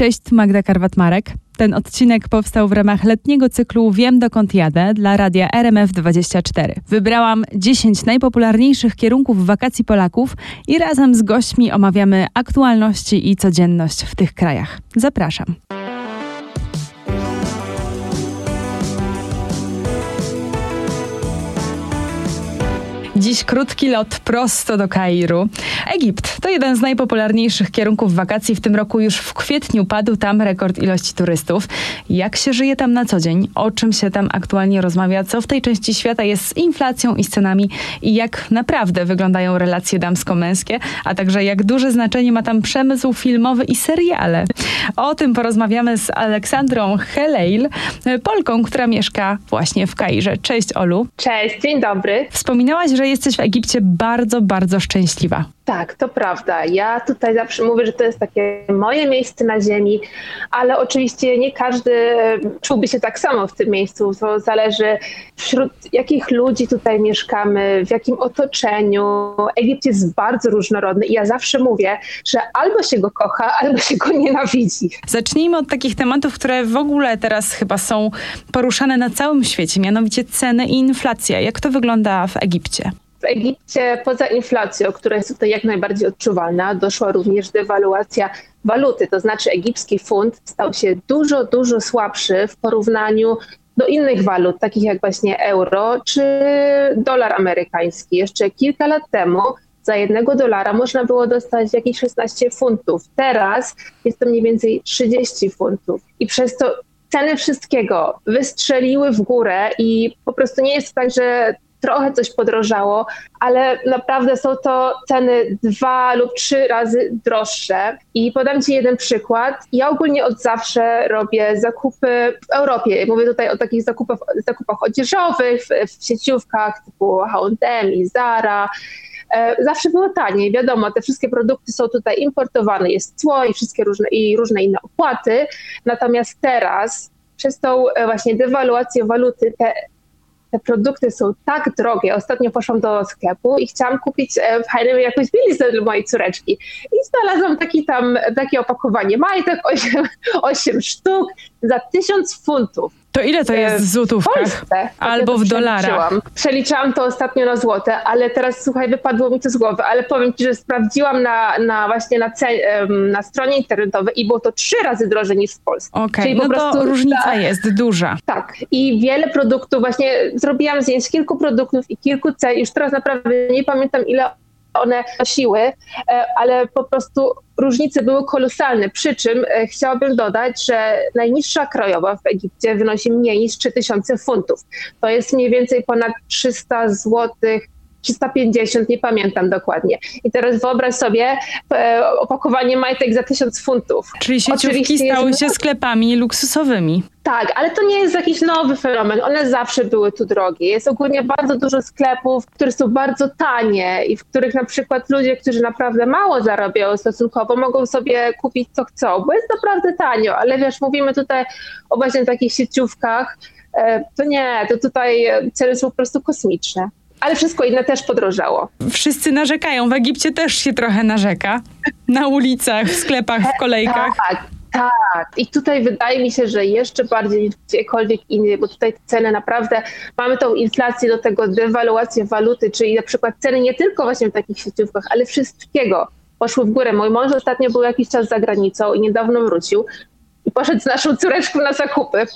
Cześć, Magda Karwat-Marek. Ten odcinek powstał w ramach letniego cyklu Wiem dokąd jadę dla radia RMF24. Wybrałam 10 najpopularniejszych kierunków wakacji Polaków i razem z gośćmi omawiamy aktualności i codzienność w tych krajach. Zapraszam. Dziś krótki lot prosto do Kairu. Egipt to jeden z najpopularniejszych kierunków wakacji. W tym roku już w kwietniu padł tam rekord ilości turystów. Jak się żyje tam na co dzień? O czym się tam aktualnie rozmawia? Co w tej części świata jest z inflacją i z cenami? I jak naprawdę wyglądają relacje damsko-męskie? A także jak duże znaczenie ma tam przemysł filmowy i seriale? O tym porozmawiamy z Aleksandrą Heleil, Polką, która mieszka właśnie w Kairze. Cześć Olu. Cześć, dzień dobry. Wspominałaś, że jesteś w Egipcie bardzo, bardzo szczęśliwa. Tak, to prawda. Ja tutaj zawsze mówię, że to jest takie moje miejsce na ziemi, ale oczywiście nie każdy czułby się tak samo w tym miejscu. To zależy wśród jakich ludzi tutaj mieszkamy, w jakim otoczeniu. Egipt jest bardzo różnorodny i ja zawsze mówię, że albo się go kocha, albo się go nienawidzi. Zacznijmy od takich tematów, które w ogóle teraz chyba są poruszane na całym świecie, mianowicie ceny i inflacja. Jak to wygląda w Egipcie? W Egipcie poza inflacją, która jest tutaj jak najbardziej odczuwalna, doszła również dewaluacja waluty, to znaczy egipski funt stał się dużo, dużo słabszy w porównaniu do innych walut, takich jak właśnie euro czy dolar amerykański. Jeszcze kilka lat temu za jednego dolara można było dostać jakieś 16 funtów. Teraz jest to mniej więcej 30 funtów. I przez to ceny wszystkiego wystrzeliły w górę i po prostu nie jest tak, że trochę coś podrożało, ale naprawdę są to ceny dwa lub trzy razy droższe. I podam Ci jeden przykład. Ja ogólnie od zawsze robię zakupy w Europie. Mówię tutaj o takich zakupach, zakupach odzieżowych, w, w sieciówkach typu H&M i Zara. E, zawsze było taniej, wiadomo, te wszystkie produkty są tutaj importowane, jest cło i wszystkie różne, i różne inne opłaty. Natomiast teraz przez tą e, właśnie dewaluację waluty te te produkty są tak drogie. Ostatnio poszłam do sklepu i chciałam kupić e, w H&M jakąś bieliznę dla mojej córeczki. I znalazłam taki tam, takie opakowanie majtek, 8, 8 sztuk za 1000 funtów. To ile to jest w złotówkach? W Polsce. Albo w dolarach? Przeliczałam to ostatnio na złote, ale teraz słuchaj, wypadło mi to z głowy, ale powiem ci, że sprawdziłam na, na właśnie na, na stronie internetowej i było to trzy razy drożej niż w Polsce. Okay, no prostu, to różnica ta, jest duża. Tak i wiele produktów, właśnie zrobiłam zdjęć kilku produktów i kilku cen, już teraz naprawdę nie pamiętam ile one nosiły, e, ale po prostu różnice były kolosalne. Przy czym e, chciałabym dodać, że najniższa krajowa w Egipcie wynosi mniej niż 3000 funtów. To jest mniej więcej ponad 300 złotych 350, nie pamiętam dokładnie. I teraz wyobraź sobie e, opakowanie majtek za 1000 funtów. Czyli sieciówki stały się sklepami luksusowymi. Tak, ale to nie jest jakiś nowy fenomen. One zawsze były tu drogie. Jest ogólnie bardzo dużo sklepów, które są bardzo tanie i w których na przykład ludzie, którzy naprawdę mało zarabiają stosunkowo, mogą sobie kupić co chcą, bo jest naprawdę tanio. Ale wiesz, mówimy tutaj o właśnie takich sieciówkach, e, to nie, to tutaj ceny są po prostu kosmiczne ale wszystko inne też podrożało. Wszyscy narzekają, w Egipcie też się trochę narzeka. Na ulicach, w sklepach, w kolejkach. Tak, tak. I tutaj wydaje mi się, że jeszcze bardziej niż gdziekolwiek indziej, bo tutaj ceny naprawdę, mamy tą inflację do tego, dewaluację waluty, czyli na przykład ceny nie tylko właśnie w takich sieciówkach, ale wszystkiego poszły w górę. Mój mąż ostatnio był jakiś czas za granicą i niedawno wrócił i poszedł z naszą córeczką na zakupy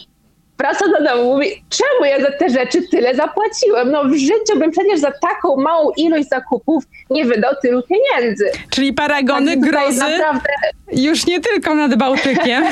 wraca do domu, mówi, czemu ja za te rzeczy tyle zapłaciłem? No w życiu bym przecież za taką małą ilość zakupów nie wydał tylu pieniędzy. Czyli paragony grozy naprawdę... już nie tylko nad Bałtykiem.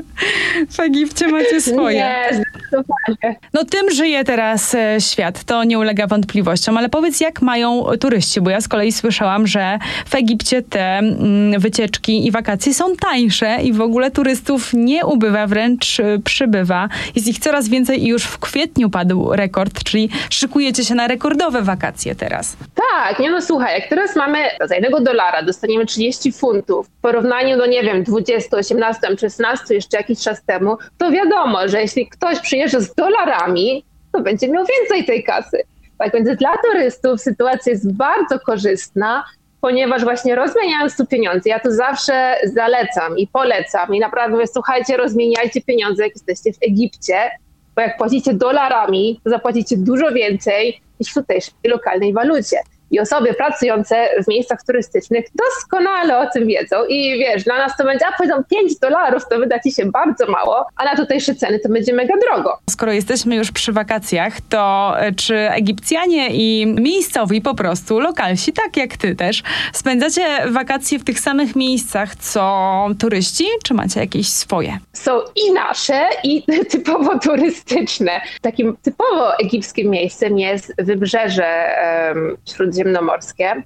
w Egipcie macie swoje. Nie, Zdecydowanie. No tym żyje teraz e, świat, to nie ulega wątpliwościom, ale powiedz jak mają turyści, bo ja z kolei słyszałam, że w Egipcie te mm, wycieczki i wakacje są tańsze i w ogóle turystów nie ubywa, wręcz e, przybywa. Jest ich coraz więcej i już w kwietniu padł rekord, czyli szykujecie się na rekordowe wakacje teraz. Tak, nie no słuchaj, jak teraz mamy za jednego dolara dostaniemy 30 funtów w porównaniu do, nie wiem, 20, 18, 16 jeszcze jakiś czas temu, to wiadomo, że jeśli ktoś przyjeżdża z dolarami, to będzie miał więcej tej kasy. Tak więc dla turystów sytuacja jest bardzo korzystna, ponieważ właśnie rozmieniając tu pieniądze, ja to zawsze zalecam i polecam i naprawdę mówię, słuchajcie, rozmieniajcie pieniądze, jak jesteście w Egipcie, bo jak płacicie dolarami, to zapłacicie dużo więcej niż w lokalnej walucie. I osoby pracujące w miejscach turystycznych doskonale o tym wiedzą i wiesz, dla nas to będzie, a powiedzą 5 dolarów, to wyda ci się bardzo mało, a na tutejsze ceny to będzie mega drogo. Skoro jesteśmy już przy wakacjach, to e, czy Egipcjanie i miejscowi po prostu, lokalsi, tak jak ty też, spędzacie wakacje w tych samych miejscach co turyści, czy macie jakieś swoje? Są i nasze, i typowo turystyczne. Takim typowo egipskim miejscem jest wybrzeże um, śródziemnomorskie.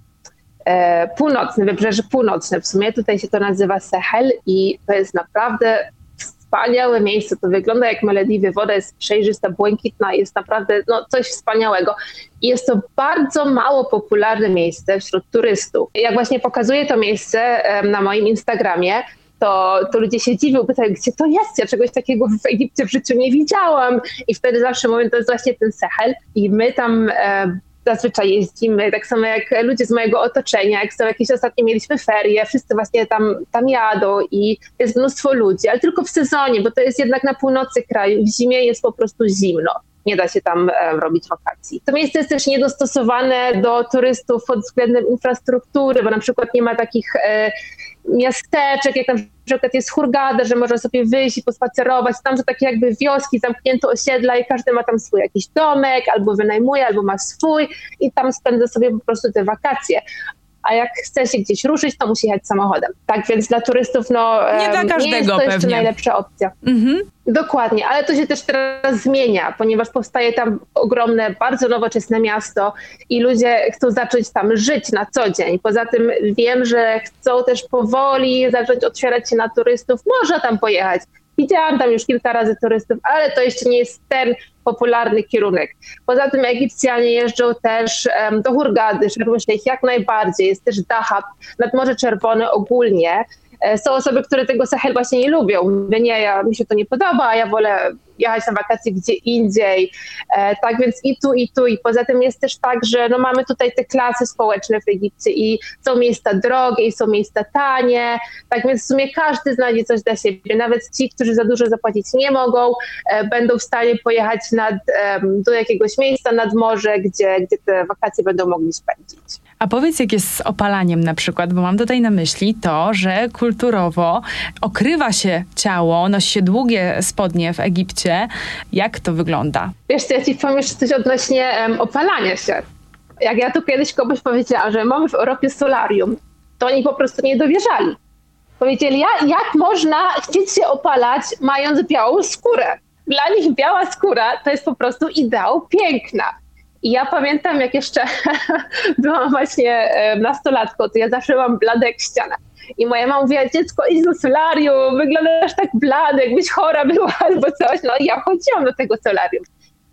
E, północne, wybrzeże północne w sumie, tutaj się to nazywa Sahel i to jest naprawdę wspaniałe miejsce, to wygląda jak Malediwy, woda jest przejrzysta, błękitna, jest naprawdę no, coś wspaniałego. I jest to bardzo mało popularne miejsce wśród turystów. Jak właśnie pokazuję to miejsce na moim Instagramie, to, to ludzie się dziwią, pytają, gdzie to jest? Ja czegoś takiego w Egipcie w życiu nie widziałam. I wtedy zawsze mówię, to jest właśnie ten Sahel. I my tam e, zazwyczaj jeździmy, tak samo jak ludzie z mojego otoczenia, jak są jakieś ostatnie mieliśmy ferie, wszyscy właśnie tam, tam jadą i jest mnóstwo ludzi, ale tylko w sezonie, bo to jest jednak na północy kraju, w zimie jest po prostu zimno. Nie da się tam e, robić wakacji. To miejsce jest też niedostosowane do turystów pod względem infrastruktury, bo na przykład nie ma takich e, miasteczek, jak na przykład jest Hurgada, że można sobie wyjść i pospacerować. Tam są takie jakby wioski, zamknięte osiedla i każdy ma tam swój jakiś domek, albo wynajmuje, albo ma swój i tam spędza sobie po prostu te wakacje a jak chce się gdzieś ruszyć, to musi jechać samochodem. Tak więc dla turystów no, nie, dla każdego nie jest to pewnie. jeszcze najlepsza opcja. Mhm. Dokładnie, ale to się też teraz zmienia, ponieważ powstaje tam ogromne, bardzo nowoczesne miasto i ludzie chcą zacząć tam żyć na co dzień. Poza tym wiem, że chcą też powoli zacząć otwierać się na turystów. Można tam pojechać. Widziałam tam już kilka razy turystów, ale to jeszcze nie jest ten popularny kierunek. Poza tym Egipcjanie jeżdżą też do Hurgady, Sharm ich jak najbardziej. Jest też Dahab, nad Morze Czerwone ogólnie. E, są osoby, które tego Sahel właśnie nie lubią. Mówię, nie, ja, mi się to nie podoba, ja wolę jechać na wakacje gdzie indziej. E, tak więc i tu, i tu. I poza tym jest też tak, że no mamy tutaj te klasy społeczne w Egipcie i są miejsca drogie i są miejsca tanie. Tak więc w sumie każdy znajdzie coś dla siebie. Nawet ci, którzy za dużo zapłacić nie mogą, e, będą w stanie pojechać nad, do jakiegoś miejsca nad morze, gdzie, gdzie te wakacje będą mogli spędzić. A powiedz, jak jest z opalaniem na przykład, bo mam tutaj na myśli to, że kulturowo okrywa się ciało, nosi się długie spodnie w Egipcie. Jak to wygląda? Wiesz ja ci powiem jeszcze coś odnośnie um, opalania się. Jak ja tu kiedyś komuś powiedziałam, że mamy w Europie solarium, to oni po prostu nie dowierzali. Powiedzieli, jak można chcieć się opalać, mając białą skórę? Dla nich biała skóra to jest po prostu ideał piękna. I ja pamiętam, jak jeszcze byłam właśnie e, nastolatką, to ja zawsze mam blade jak ściana. I moja mama mówiła, dziecko idź do solarium, wyglądasz tak blady, jakbyś chora była albo coś. No i ja chodziłam do tego solarium.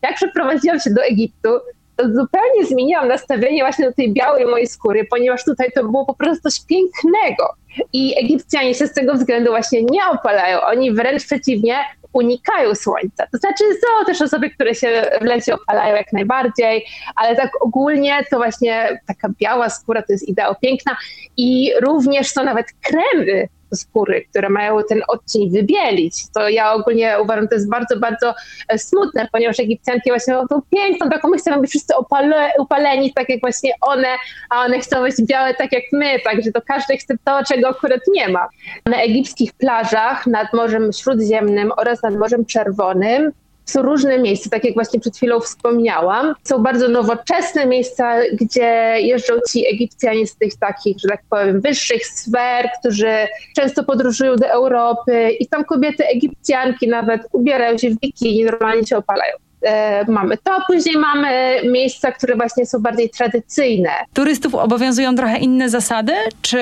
Jak przeprowadziłam się do Egiptu, to zupełnie zmieniłam nastawienie właśnie do tej białej mojej skóry, ponieważ tutaj to było po prostu coś pięknego. I Egipcjanie się z tego względu właśnie nie opalają. Oni wręcz przeciwnie, unikają słońca. To znaczy są też osoby, które się w lecie opalają jak najbardziej, ale tak ogólnie to właśnie taka biała skóra to jest ideał piękna i również są nawet kremy skóry, które mają ten odcień wybielić. To ja ogólnie uważam, to jest bardzo, bardzo e, smutne, ponieważ Egipcjanki właśnie mają tą piękną taką, my chcemy być wszyscy opale, upaleni, tak jak właśnie one, a one chcą być białe tak jak my, także to każdy chce to, czego akurat nie ma. Na egipskich plażach nad Morzem Śródziemnym oraz nad Morzem Czerwonym są różne miejsca, tak jak właśnie przed chwilą wspomniałam. Są bardzo nowoczesne miejsca, gdzie jeżdżą ci Egipcjanie z tych takich, że tak powiem, wyższych sfer, którzy często podróżują do Europy i tam kobiety Egipcjanki nawet ubierają się w bikini, normalnie się opalają. E, mamy to, później mamy miejsca, które właśnie są bardziej tradycyjne. Turystów obowiązują trochę inne zasady, czy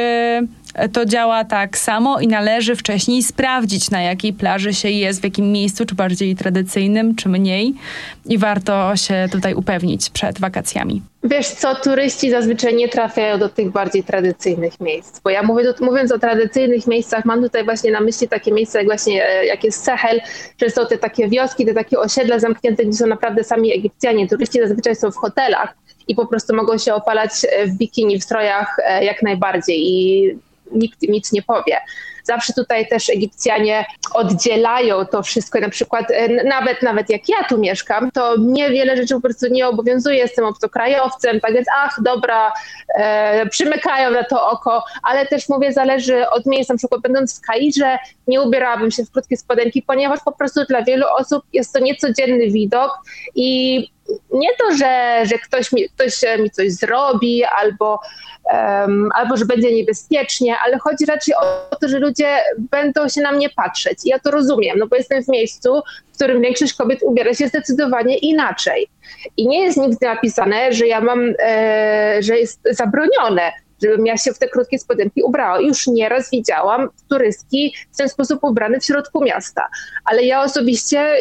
to działa tak samo i należy wcześniej sprawdzić, na jakiej plaży się jest, w jakim miejscu, czy bardziej tradycyjnym, czy mniej. I warto się tutaj upewnić przed wakacjami. Wiesz co, turyści zazwyczaj nie trafiają do tych bardziej tradycyjnych miejsc, bo ja mówię, mówiąc o tradycyjnych miejscach, mam tutaj właśnie na myśli takie miejsca jak właśnie, e, jak jest Sahel, że są te takie wioski, te takie osiedla zamknięte, gdzie są naprawdę sami Egipcjanie. Turyści zazwyczaj są w hotelach i po prostu mogą się opalać e, w bikini, w strojach e, jak najbardziej i nikt nic nie powie. Zawsze tutaj też Egipcjanie oddzielają to wszystko. Na przykład e, nawet, nawet jak ja tu mieszkam, to mnie wiele rzeczy po prostu nie obowiązuje. Jestem obcokrajowcem, tak więc ach, dobra, e, przymykają na to oko, ale też mówię, zależy od miejsca. Na przykład będąc w Kairze, nie ubierałabym się w krótkie spodenki, ponieważ po prostu dla wielu osób jest to niecodzienny widok i nie to, że, że ktoś, mi, ktoś mi coś zrobi albo, um, albo że będzie niebezpiecznie, ale chodzi raczej o to, że ludzie będą się na mnie patrzeć. I ja to rozumiem, no bo jestem w miejscu, w którym większość kobiet ubiera się zdecydowanie inaczej. I nie jest nigdy napisane, że ja mam, e, że jest zabronione żebym ja się w te krótkie spodenki ubrała. Już nieraz widziałam turystki w ten sposób ubrane w środku miasta, ale ja osobiście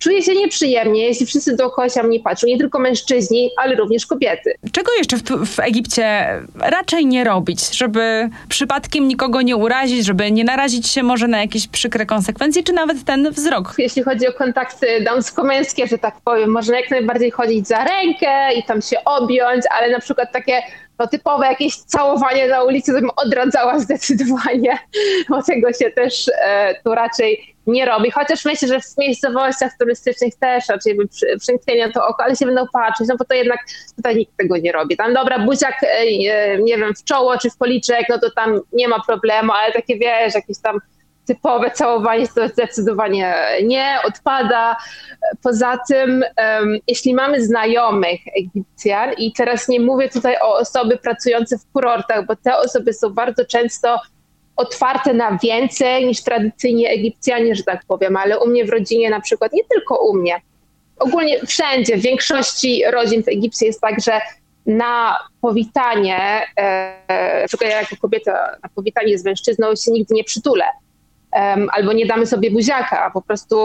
czuję się nieprzyjemnie, jeśli wszyscy dookoła się mnie patrzą, nie tylko mężczyźni, ale również kobiety. Czego jeszcze w, w, Egipcie raczej nie robić, żeby przypadkiem nikogo nie urazić, żeby nie narazić się może na jakieś przykre konsekwencje, czy nawet ten wzrok? Jeśli chodzi o kontakty damsko-męskie, że tak powiem, można jak najbardziej chodzić za rękę i tam się objąć, ale na przykład takie to typowe jakieś całowanie na ulicy, to bym odradzała zdecydowanie, bo tego się też e, tu raczej nie robi. Chociaż myślę, że w miejscowościach turystycznych też raczej by przy, to oko, ale się będą patrzeć, no bo to jednak tutaj nikt tego nie robi. Tam dobra, buziak, e, e, nie wiem, w czoło czy w policzek, no to tam nie ma problemu, ale takie wiesz, jakieś tam typowe całowanie to zdecydowanie nie odpada. Poza tym, um, jeśli mamy znajomych Egipcjan, i teraz nie mówię tutaj o osoby pracujące w kurortach, bo te osoby są bardzo często otwarte na więcej niż tradycyjnie Egipcjanie, że tak powiem, ale u mnie w rodzinie na przykład, nie tylko u mnie, ogólnie wszędzie, w większości rodzin w Egipcie jest tak, że na powitanie, e, ja jako kobieta na powitanie z mężczyzną się nigdy nie przytulę um, albo nie damy sobie buziaka, po prostu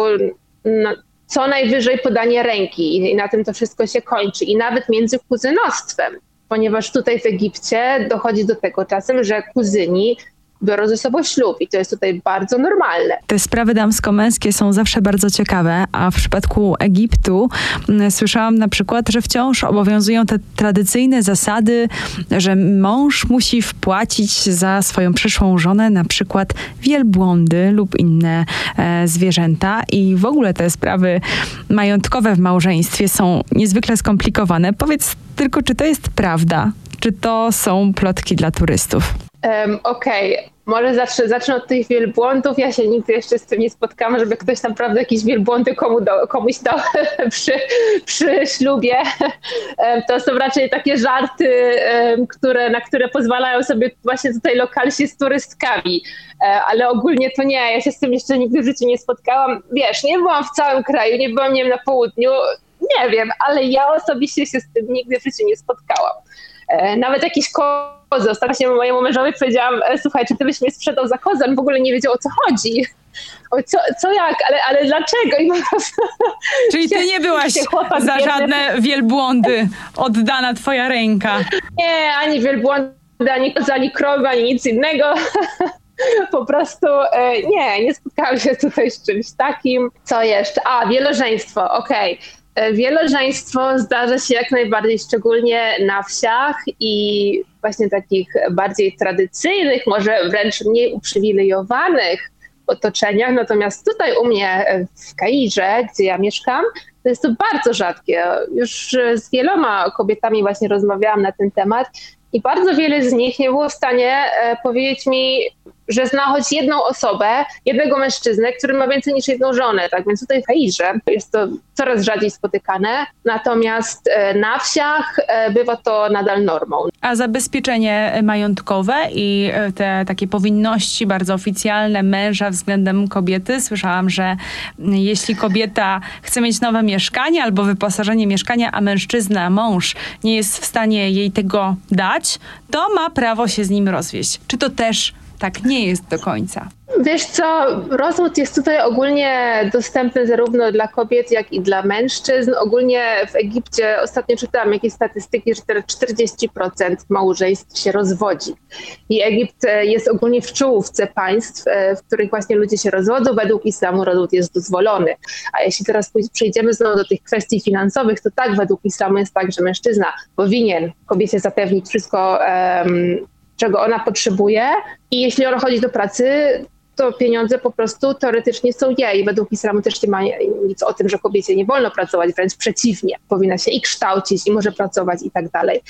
no, co najwyżej podanie ręki i, i na tym to wszystko się kończy. I nawet między kuzynostwem, ponieważ tutaj w Egipcie dochodzi do tego czasem, że kuzyni biorą ze sobą ślub i to jest tutaj bardzo normalne. Te sprawy damsko-męskie są zawsze bardzo ciekawe, a w przypadku Egiptu mm, słyszałam na przykład, że wciąż obowiązują te tradycyjne zasady, że mąż musi wpłacić za swoją przyszłą żonę na przykład wielbłądy lub inne e, zwierzęta i w ogóle te sprawy majątkowe w małżeństwie są niezwykle skomplikowane. Powiedz tylko, czy to jest prawda? Czy to są plotki dla turystów? Um, Okej, okay. może zacznę, zacznę od tych wielbłądów. Ja się nigdy jeszcze z tym nie spotkałam, żeby ktoś naprawdę jakieś wielbłądy komu do, komuś dał przy, przy ślubie. Um, to są raczej takie żarty, um, które, na które pozwalają sobie właśnie tutaj lokalsi z turystkami. E, ale ogólnie to nie, ja się z tym jeszcze nigdy w życiu nie spotkałam. Wiesz, nie byłam w całym kraju, nie byłam nie wiem, na południu, nie wiem, ale ja osobiście się z tym nigdy w życiu nie spotkałam. E, nawet jakiś kozy. Ostatnio mojemu mężowi powiedziałam, e, słuchaj, czy ty byś mnie sprzedał za kozę? On w ogóle nie wiedział o co chodzi. O co, co jak, ale, ale dlaczego? I po prostu Czyli ty nie byłaś za żadne wielbłądy oddana twoja ręka. Nie, ani wielbłądy, ani kozy, ani krowy, ani nic innego. Po prostu e, nie, nie spotkałam się tutaj z czymś takim. Co jeszcze? A, wielożeństwo, okej. Okay. E, wielożeństwo zdarza się jak najbardziej, szczególnie na wsiach i właśnie takich bardziej tradycyjnych, może wręcz mniej uprzywilejowanych otoczeniach. Natomiast tutaj u mnie w Kairze, gdzie ja mieszkam, to jest to bardzo rzadkie. Już z wieloma kobietami właśnie rozmawiałam na ten temat i bardzo wiele z nich nie było w stanie e, powiedzieć mi, że zna choć jedną osobę, jednego mężczyznę, który ma więcej niż jedną żonę, tak? Więc tutaj w Kairze jest to coraz rzadziej spotykane, natomiast e, na wsiach e, bywa to nadal normą. A zabezpieczenie majątkowe i e, te takie powinności bardzo oficjalne męża względem kobiety. Słyszałam, że jeśli kobieta chce mieć nowe mieszkanie albo wyposażenie mieszkania, a mężczyzna, mąż nie jest w stanie jej tego dać, to ma prawo się z nim rozwieść. Czy to też tak nie jest do końca. Wiesz co, rozwód jest tutaj ogólnie dostępny zarówno dla kobiet, jak i dla mężczyzn. Ogólnie w Egipcie ostatnio czytałam jakieś statystyki, że teraz 40% małżeństw się rozwodzi. I Egipt e, jest ogólnie w czołówce państw, e, w których właśnie ludzie się rozwodzą. Według islamu rozwód jest dozwolony. A jeśli teraz przejdziemy znowu do tych kwestii finansowych, to tak, według islamu jest tak, że mężczyzna powinien kobiecie zapewnić wszystko, um, czego ona potrzebuje. I jeśli ona chodzi do pracy, to pieniądze po prostu teoretycznie są jej. Według islamu też nie ma nic o tym, że kobiecie nie wolno pracować, wręcz przeciwnie. Powinna się i kształcić, i może pracować i tak dalej.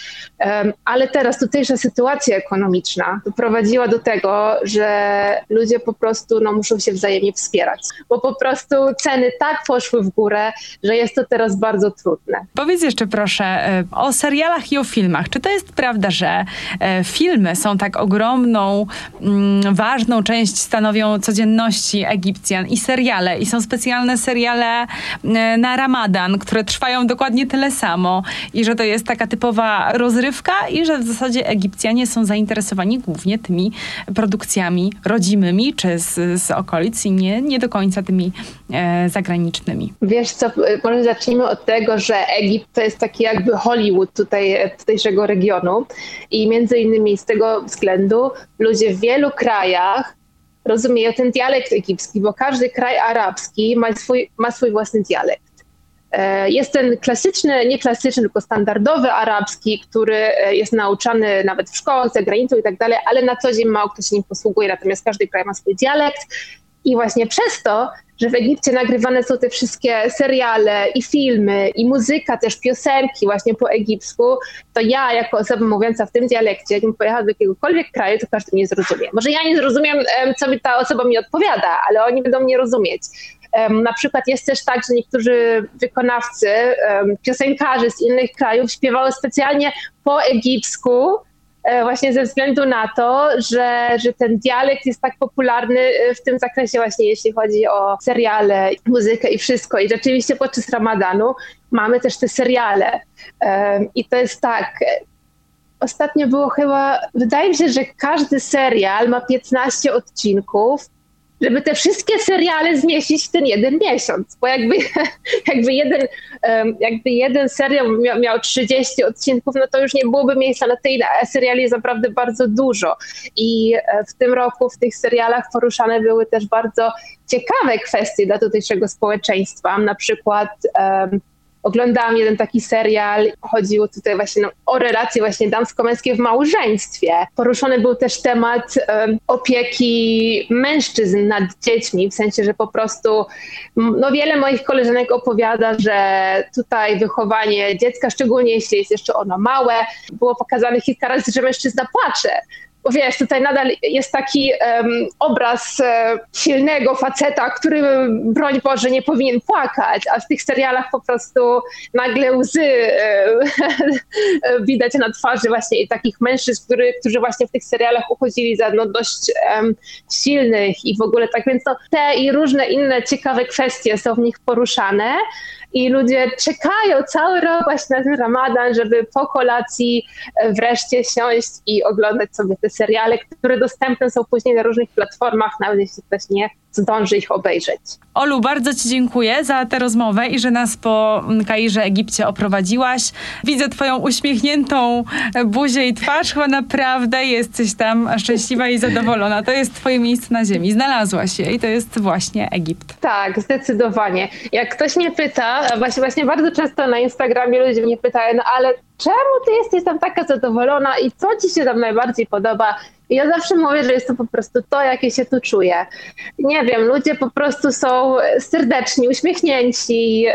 Ale teraz tutejsza sytuacja ekonomiczna doprowadziła do tego, że ludzie po prostu no, muszą się wzajemnie wspierać, bo po prostu ceny tak poszły w górę, że jest to teraz bardzo trudne. Powiedz jeszcze proszę e, o serialach i o filmach. Czy to jest prawda, że e, filmy są tak ogromną, mm, ważną część stanowiska stanowią codzienności Egipcjan i seriale. I są specjalne seriale e, na Ramadan, które trwają dokładnie tyle samo. I że to jest taka typowa rozrywka i że w zasadzie Egipcjanie są zainteresowani głównie tymi produkcjami rodzimymi czy z, z okolic i nie, nie do końca tymi e, zagranicznymi. Wiesz co, może zacznijmy od tego, że Egipt to jest taki jakby Hollywood tutaj, tutejszego regionu i między innymi z tego względu ludzie w wielu krajach rozumieją ten dialekt egipski, bo każdy kraj arabski ma swój, ma swój własny dialekt. E, jest ten klasyczny, nie klasyczny, tylko standardowy arabski, który e, jest nauczany nawet w szkołach, za granicą i tak dalej, ale na co dzień mało kto się nim posługuje, natomiast każdy kraj ma swój dialekt i właśnie przez to że w Egipcie nagrywane są te wszystkie seriale i filmy, i muzyka, też piosenki właśnie po egipsku, to ja jako osoba mówiąca w tym dialekcie, jakbym pojechała do jakiegokolwiek kraju, to każdy mnie zrozumie. Może ja nie zrozumiem, co mi ta osoba mi odpowiada, ale oni będą mnie rozumieć. Na przykład jest też tak, że niektórzy wykonawcy, piosenkarze z innych krajów śpiewały specjalnie po egipsku, właśnie ze względu na to, że, że ten dialekt jest tak popularny e, w tym zakresie właśnie, jeśli chodzi o seriale, muzykę i wszystko. I rzeczywiście podczas Ramadanu mamy też te seriale. E, I to jest tak, ostatnio było chyba, wydaje mi się, że każdy serial ma 15 odcinków żeby te wszystkie seriale zmieścić w ten jeden miesiąc, bo jakby, jakby, jeden, jakby jeden serial miał, miał 30 odcinków, no to już nie byłoby miejsca na tej seriali jest naprawdę bardzo dużo. I e, w tym roku w tych serialach poruszane były też bardzo ciekawe kwestie dla tutejszego społeczeństwa, na przykład um, oglądałam jeden taki serial, chodziło tutaj właśnie no, o relacje właśnie damsko-męskie w małżeństwie. Poruszony był też temat um, opieki mężczyzn nad dziećmi, w sensie, że po prostu no wiele moich koleżanek opowiada, że tutaj wychowanie dziecka, szczególnie jeśli jest jeszcze ono małe, było pokazane kilka razy, że mężczyzna płacze bo wiesz, tutaj nadal jest taki um, obraz um, silnego faceta, który, broń Boże, nie powinien płakać, a w tych serialach po prostu nagle łzy um, widać na twarzy właśnie takich mężczyzn, który, którzy właśnie w tych serialach uchodzili za no, dość silnych i w ogóle tak, więc to te i różne inne ciekawe kwestie są w nich poruszane i ludzie czekają cały rok właśnie na ten ramadan, żeby po kolacji wreszcie siąść i oglądać sobie te seriale, które dostępne są później na różnych platformach, nawet jeśli ktoś nie zdąży ich obejrzeć. Olu, bardzo Ci dziękuję za tę rozmowę i że nas po Kairze, Egipcie oprowadziłaś. Widzę Twoją uśmiechniętą buzię i twarz, chyba naprawdę jesteś tam szczęśliwa i zadowolona. To jest Twoje miejsce na ziemi. Znalazłaś je i to jest właśnie Egipt. Tak, zdecydowanie. Jak ktoś mnie pyta, właśnie, właśnie bardzo często na Instagramie ludzie mnie pytają, no ale czemu ty jesteś tam taka zadowolona i co ci się tam najbardziej podoba? Ja zawsze mówię, że jest to po prostu to, jakie się tu czuję. Nie wiem, ludzie po prostu są serdeczni, uśmiechnięci.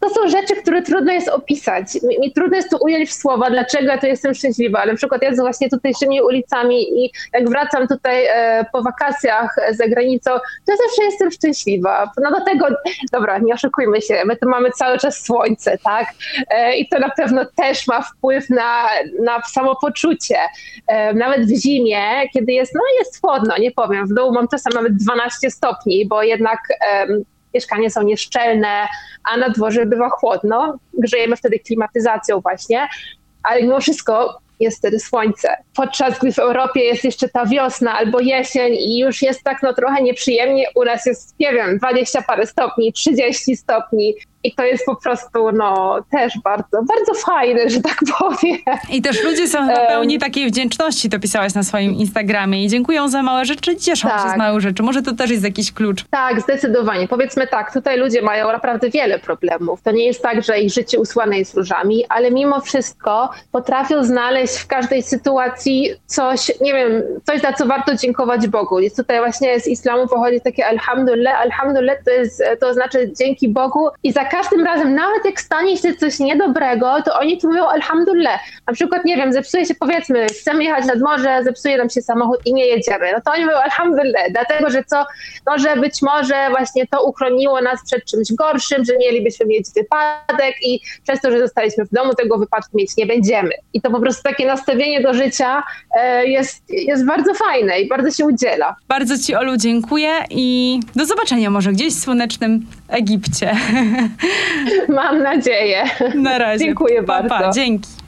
to są rzeczy, które trudno jest opisać. Mi, trudno jest to ująć w słowa, dlaczego ja tu jestem szczęśliwa. Ale na przykład ja właśnie tutejszymi ulicami i jak wracam tutaj e, po wakacjach za granicą, to ja zawsze jestem szczęśliwa. No do tego, dobra, nie oszukujmy się, my tu mamy cały czas słońce, tak? E, I to na pewno też ma wpływ na, na samopoczucie. E, nawet w zimie, kiedy jest, no jest chłodno, nie powiem, w domu mam czasem nawet 12 stopni, bo jednak um, mieszkania są nieszczelne, a na dworze bywa chłodno, grzejemy wtedy klimatyzacją właśnie, ale mimo wszystko jest wtedy słońce. Podczas gdy w Europie jest jeszcze ta wiosna albo jesień i już jest tak no trochę nieprzyjemnie, u nas jest, nie wiem, 20 parę stopni, 30 stopni, i to jest po prostu, no, też bardzo, bardzo fajne, że tak powiem. I też ludzie są pełni takiej wdzięczności, to pisałaś na swoim Instagramie i dziękują za małe rzeczy, cieszą tak. się z tak. małych rzeczy. Może to też jest jakiś klucz. Tak, zdecydowanie. Powiedzmy tak, tutaj ludzie mają naprawdę wiele problemów. To nie jest tak, że ich życie usłane jest różami, ale mimo wszystko potrafią znaleźć w każdej sytuacji coś, nie wiem, coś, za co warto dziękować Bogu. Jest tutaj właśnie z islamu pochodzi takie alhamdulillah, alhamdulillah to, jest, to znaczy dzięki Bogu i za każdym razem, nawet jak stanie się coś niedobrego, to oni tu mówią alhamdulillah. Na przykład, nie wiem, zepsuje się powiedzmy, chcemy jechać nad morze, zepsuje nam się samochód i nie jedziemy. No to oni mówią alhamdulillah, dlatego, że co, no, że być może właśnie to uchroniło nas przed czymś gorszym, że mielibyśmy mieć wypadek i przez to, że zostaliśmy w domu, tego wypadku mieć nie będziemy. I to po prostu takie nastawienie do życia e, jest, jest bardzo fajne i bardzo się udziela. Bardzo Ci, Olu, dziękuję i do zobaczenia może gdzieś w słonecznym Egipcie. Mam nadzieję. Na razie. Dziękuję pa, bardzo. Pa, dzięki.